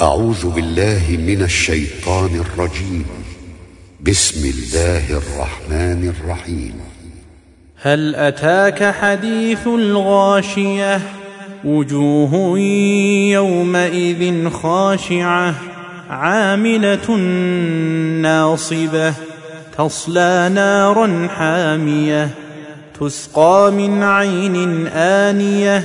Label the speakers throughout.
Speaker 1: أعوذ بالله من الشيطان الرجيم. بسم الله الرحمن الرحيم.
Speaker 2: هل أتاك حديث الغاشية؟ وجوه يومئذ خاشعة. عاملة ناصبة. تصلى نارا حامية. تسقى من عين آنية.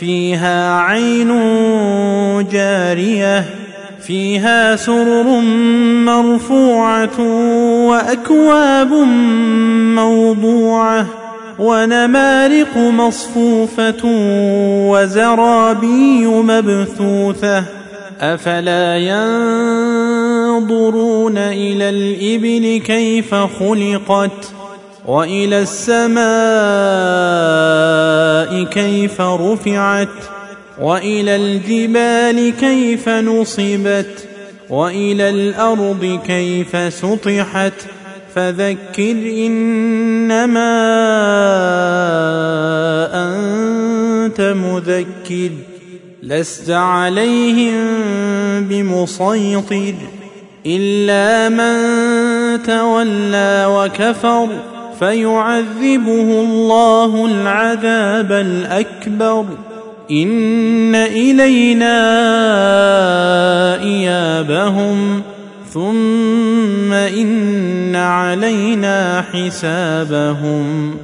Speaker 2: فيها عين جارية فيها سرر مرفوعة وأكواب موضوعة ونمارق مصفوفة وزرابي مبثوثة. أفلا ينظرون إلى الإبل كيف خلقت؟ وإلى السماء كيف رفعت وإلى الجبال كيف نصبت وإلى الأرض كيف سطحت. فذكر إنما أنت مذكر لست عليهم بمسيطر إلا من تولى وكفر. فيعذبه الله العذاب الأكبر. إن إلينا إيابهم. ثم إن علينا حسابهم.